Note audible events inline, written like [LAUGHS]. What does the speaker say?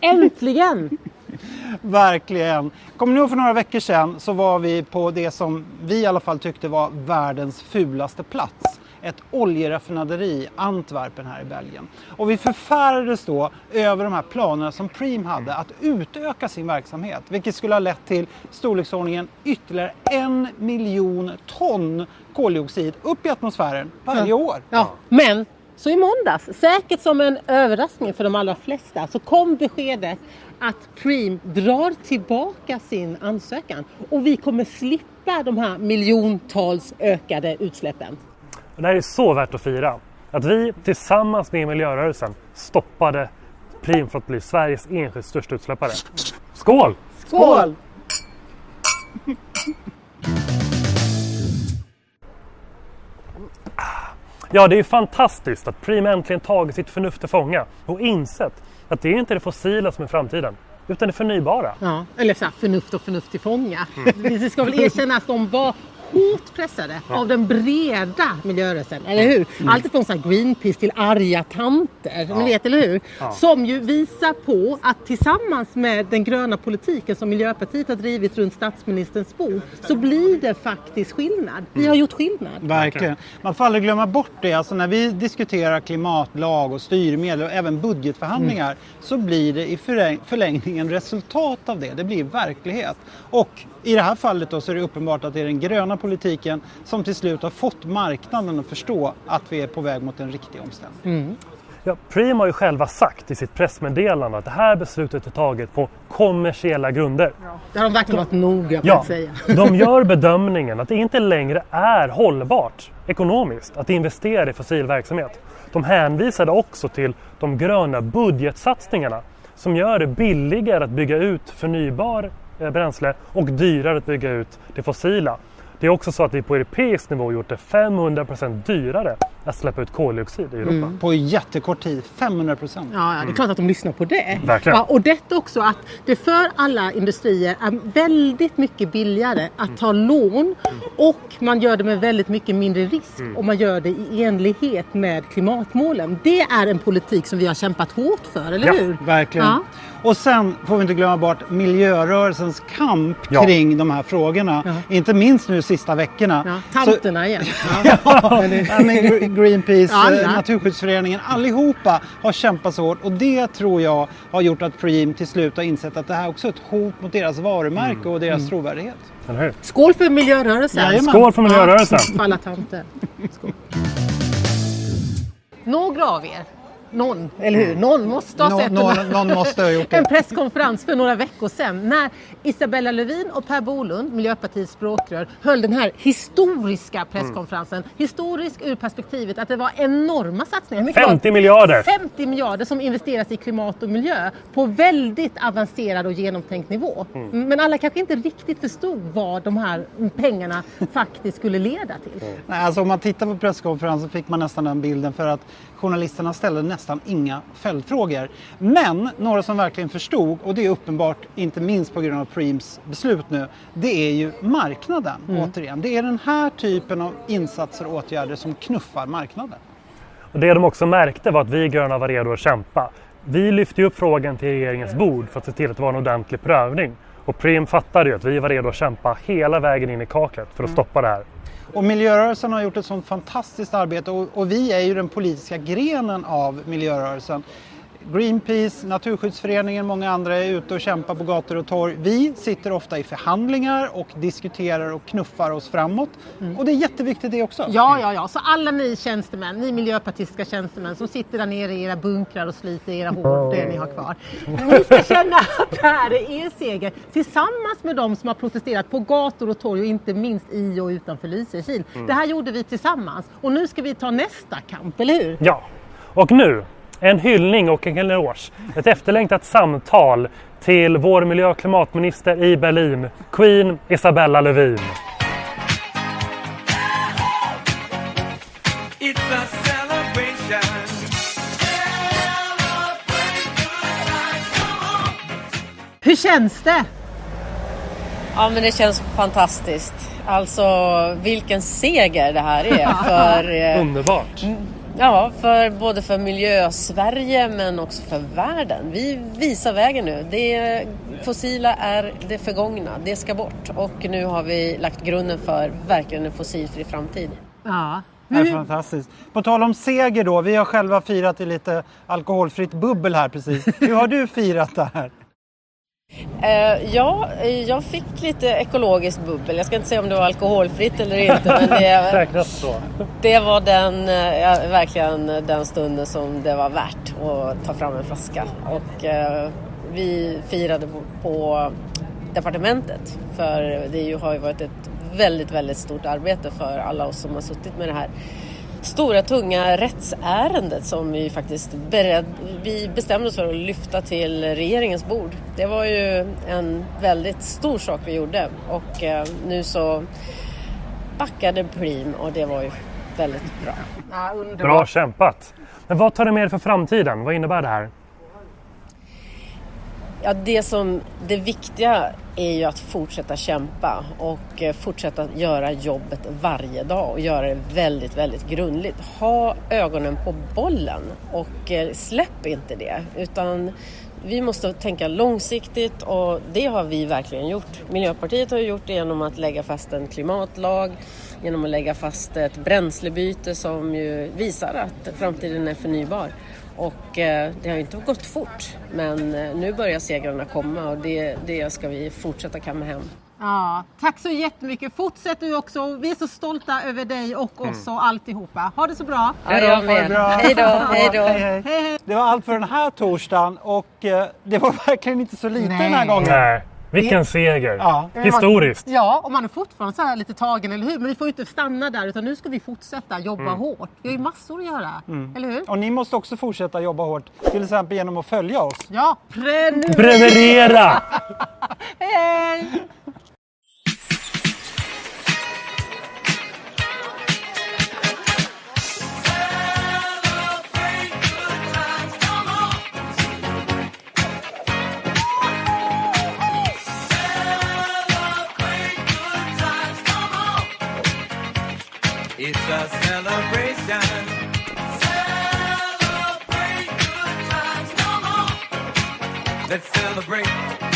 Äntligen! Verkligen. Kommer ni ihåg för några veckor sedan så var vi på det som vi i alla fall tyckte var världens fulaste plats. Ett oljeraffinaderi i Antwerpen här i Belgien. Och vi förfärades då över de här planerna som Preem hade att utöka sin verksamhet. Vilket skulle ha lett till storleksordningen ytterligare en miljon ton koldioxid upp i atmosfären varje år. Ja, men så i måndags, säkert som en överraskning för de allra flesta, så kom beskedet att Preem drar tillbaka sin ansökan och vi kommer slippa de här miljontals ökade utsläppen. Det här är så värt att fira. Att vi tillsammans med miljörörelsen stoppade Preem från att bli Sveriges enskilt största utsläppare. Skål! Skål! Ja, det är fantastiskt att Preem äntligen tagit sitt förnuft till fånga och insett att det är inte det fossila som är framtiden, utan det förnybara. Ja, eller så här, förnuft och förnuft till fånga. Det ska väl erkännas att de var hårt pressade av den breda miljörörelsen, eller hur? Mm. Allt från så här Greenpeace till arga tanter, ni vet, eller hur? Som ju visar på att tillsammans med den gröna politiken som Miljöpartiet har drivit runt statsministerns bord så blir det faktiskt skillnad. Vi har gjort skillnad. Verkligen. Man får aldrig glömma bort det. Alltså när vi diskuterar klimatlag och styrmedel och även budgetförhandlingar så blir det i förläng- förlängningen resultat av det. Det blir verklighet. Och i det här fallet då så är det uppenbart att det är den gröna politiken som till slut har fått marknaden att förstå att vi är på väg mot en riktig omställning. Ja, Preem har ju själva sagt i sitt pressmeddelande att det här beslutet är taget på kommersiella grunder. Det har de verkligen varit noga med Ja, att säga. [LAUGHS] de gör bedömningen att det inte längre är hållbart ekonomiskt att investera i fossil verksamhet. De hänvisade också till de gröna budgetsatsningarna som gör det billigare att bygga ut förnybar Eh, bränsle och dyrare att bygga ut det fossila. Det är också så att vi på europeisk nivå gjort det 500% dyrare att släppa ut koldioxid i Europa. På jättekort tid, 500 procent. Ja, ja, det är klart att de lyssnar på det. Verkligen. Ja, och detta också att det för alla industrier är väldigt mycket billigare att ta lån och man gör det med väldigt mycket mindre risk och man gör det i enlighet med klimatmålen. Det är en politik som vi har kämpat hårt för, eller Ja, hur? Verkligen. Ja. Och sen får vi inte glömma bort miljörörelsens kamp Ja. kring de här frågorna. Inte minst nu sista veckorna. Ja, Så- tanterna igen. [LAUGHS] Ja, ja, men Greenpeace, Ja, alla. eh, Naturskyddsföreningen, allihopa har kämpat så hårt och det tror jag har gjort att Preem till slut har insett att det här också är ett hot mot deras varumärke och deras trovärdighet. Eller hur? Skål för miljörörelsen! Jajamän. Skål för miljörörelsen! För alla tanter. Skål. Några av er, någon, eller hur? Någon måste ha Nå- sett någon, här- någon måste ha gjort [LAUGHS] en det. presskonferens för några veckor sedan när Isabella Lövin och Per Bolund, Miljöpartiets språkrör, höll den här historiska presskonferensen. Historisk ur perspektivet att det var enorma satsningar. Hur mycket var det? 50 miljarder! 50 miljarder som investeras i klimat och miljö på väldigt avancerad och genomtänkt nivå. Men alla kanske inte riktigt förstod vad de här pengarna faktiskt skulle leda till. Nej, alltså om man tittar på presskonferensen fick man nästan den bilden för att journalisterna ställde nästan inga följdfrågor. Men några som verkligen förstod, och det är uppenbart inte minst på grund av Preems beslut nu, det är ju marknaden återigen. Det är den här typen av insatser och åtgärder som knuffar marknaden. Och det de också märkte var att vi gröna var redo att kämpa. Vi lyfte upp frågan till regeringens bord för att se till att det var en ordentlig prövning. Och Preem fattade ju att vi var redo att kämpa hela vägen in i kaklet för att stoppa det här. Och miljörörelsen har gjort ett sånt fantastiskt arbete och, och vi är ju den politiska grenen av miljörörelsen. Greenpeace, Naturskyddsföreningen, många andra är ute och kämpar på gator och torg. Vi sitter ofta i förhandlingar och diskuterar och knuffar oss framåt. Och det är jätteviktigt det också. Ja, ja, ja. Så alla ni tjänstemän, ni miljöpartistiska tjänstemän som sitter där nere i era bunkrar och sliter era hår, det ni har kvar. Ni ska känna att det här är er seger tillsammans med de som har protesterat på gator och torg och inte minst i och utanför Lysekil. Det här gjorde vi tillsammans och nu ska vi ta nästa kamp, eller hur? Ja, och nu en hyllning och en eloge. Ett efterlängtat samtal till vår miljö och klimatminister i Berlin, Queen Isabella Lövin. Hur känns det? Ja men det känns fantastiskt. Alltså vilken seger det här är [LAUGHS] för eh, Underbart! Ja, för, både för miljö-Sverige men också för världen. Vi visar vägen nu. Det fossila är det förgångna, det ska bort. Och nu har vi lagt grunden för verkligen en fossilfri framtid. Ja. Det är fantastiskt. På tal om seger då, vi har själva firat i lite alkoholfritt bubbel här precis. Hur har du firat det här? Eh, ja, eh, jag fick lite ekologiskt bubbel. Jag ska inte säga om det var alkoholfritt eller inte. men det, [LAUGHS] Säkrast så. det var den, ja, verkligen den stunden som det var värt att ta fram en flaska. Och eh, vi firade på, på departementet. För det ju, har ju varit ett väldigt, väldigt stort arbete för alla oss som har suttit med det här stora tunga rättsärendet som vi faktiskt bered, vi bestämde oss för att lyfta till regeringens bord. Det var ju en väldigt stor sak vi gjorde och eh, nu så backade Prim och det var ju väldigt bra. ja. Bra kämpat! Men vad tar du med dig för framtiden? Vad innebär det här? Ja, det, som, det viktiga är ju att fortsätta kämpa och eh, fortsätta göra jobbet varje dag och göra det väldigt, väldigt grundligt. Ha ögonen på bollen och eh, släpp inte det utan vi måste tänka långsiktigt och det har vi verkligen gjort. Miljöpartiet har gjort det genom att lägga fast en klimatlag, genom att lägga fast ett bränslebyte som ju visar att framtiden är förnybar. Och eh, det har ju inte gått fort, men eh, nu börjar segrarna komma och det, det ska vi fortsätta kamma hem. Ja, tack så jättemycket. Fortsätt du också. Vi är så stolta över dig och oss och alltihopa. Ha det så bra. Ja, jag med. Hej då, [LAUGHS] hej då. Hej, hej. Hej, hej. Det var allt för den här torsdagen och eh, det var verkligen inte så lite Nej. den här gången. Nej, vilken seger! Ja. Historiskt! Ja, och man är fortfarande så här lite tagen, eller hur? Men vi får ju inte stanna där utan nu ska vi fortsätta jobba hårt. Vi har ju massor att göra, eller hur? Och ni måste också fortsätta jobba hårt, till exempel genom att följa oss. Ja, prenumerera! Prenumerera! [LAUGHS] Hej! Let's celebrate.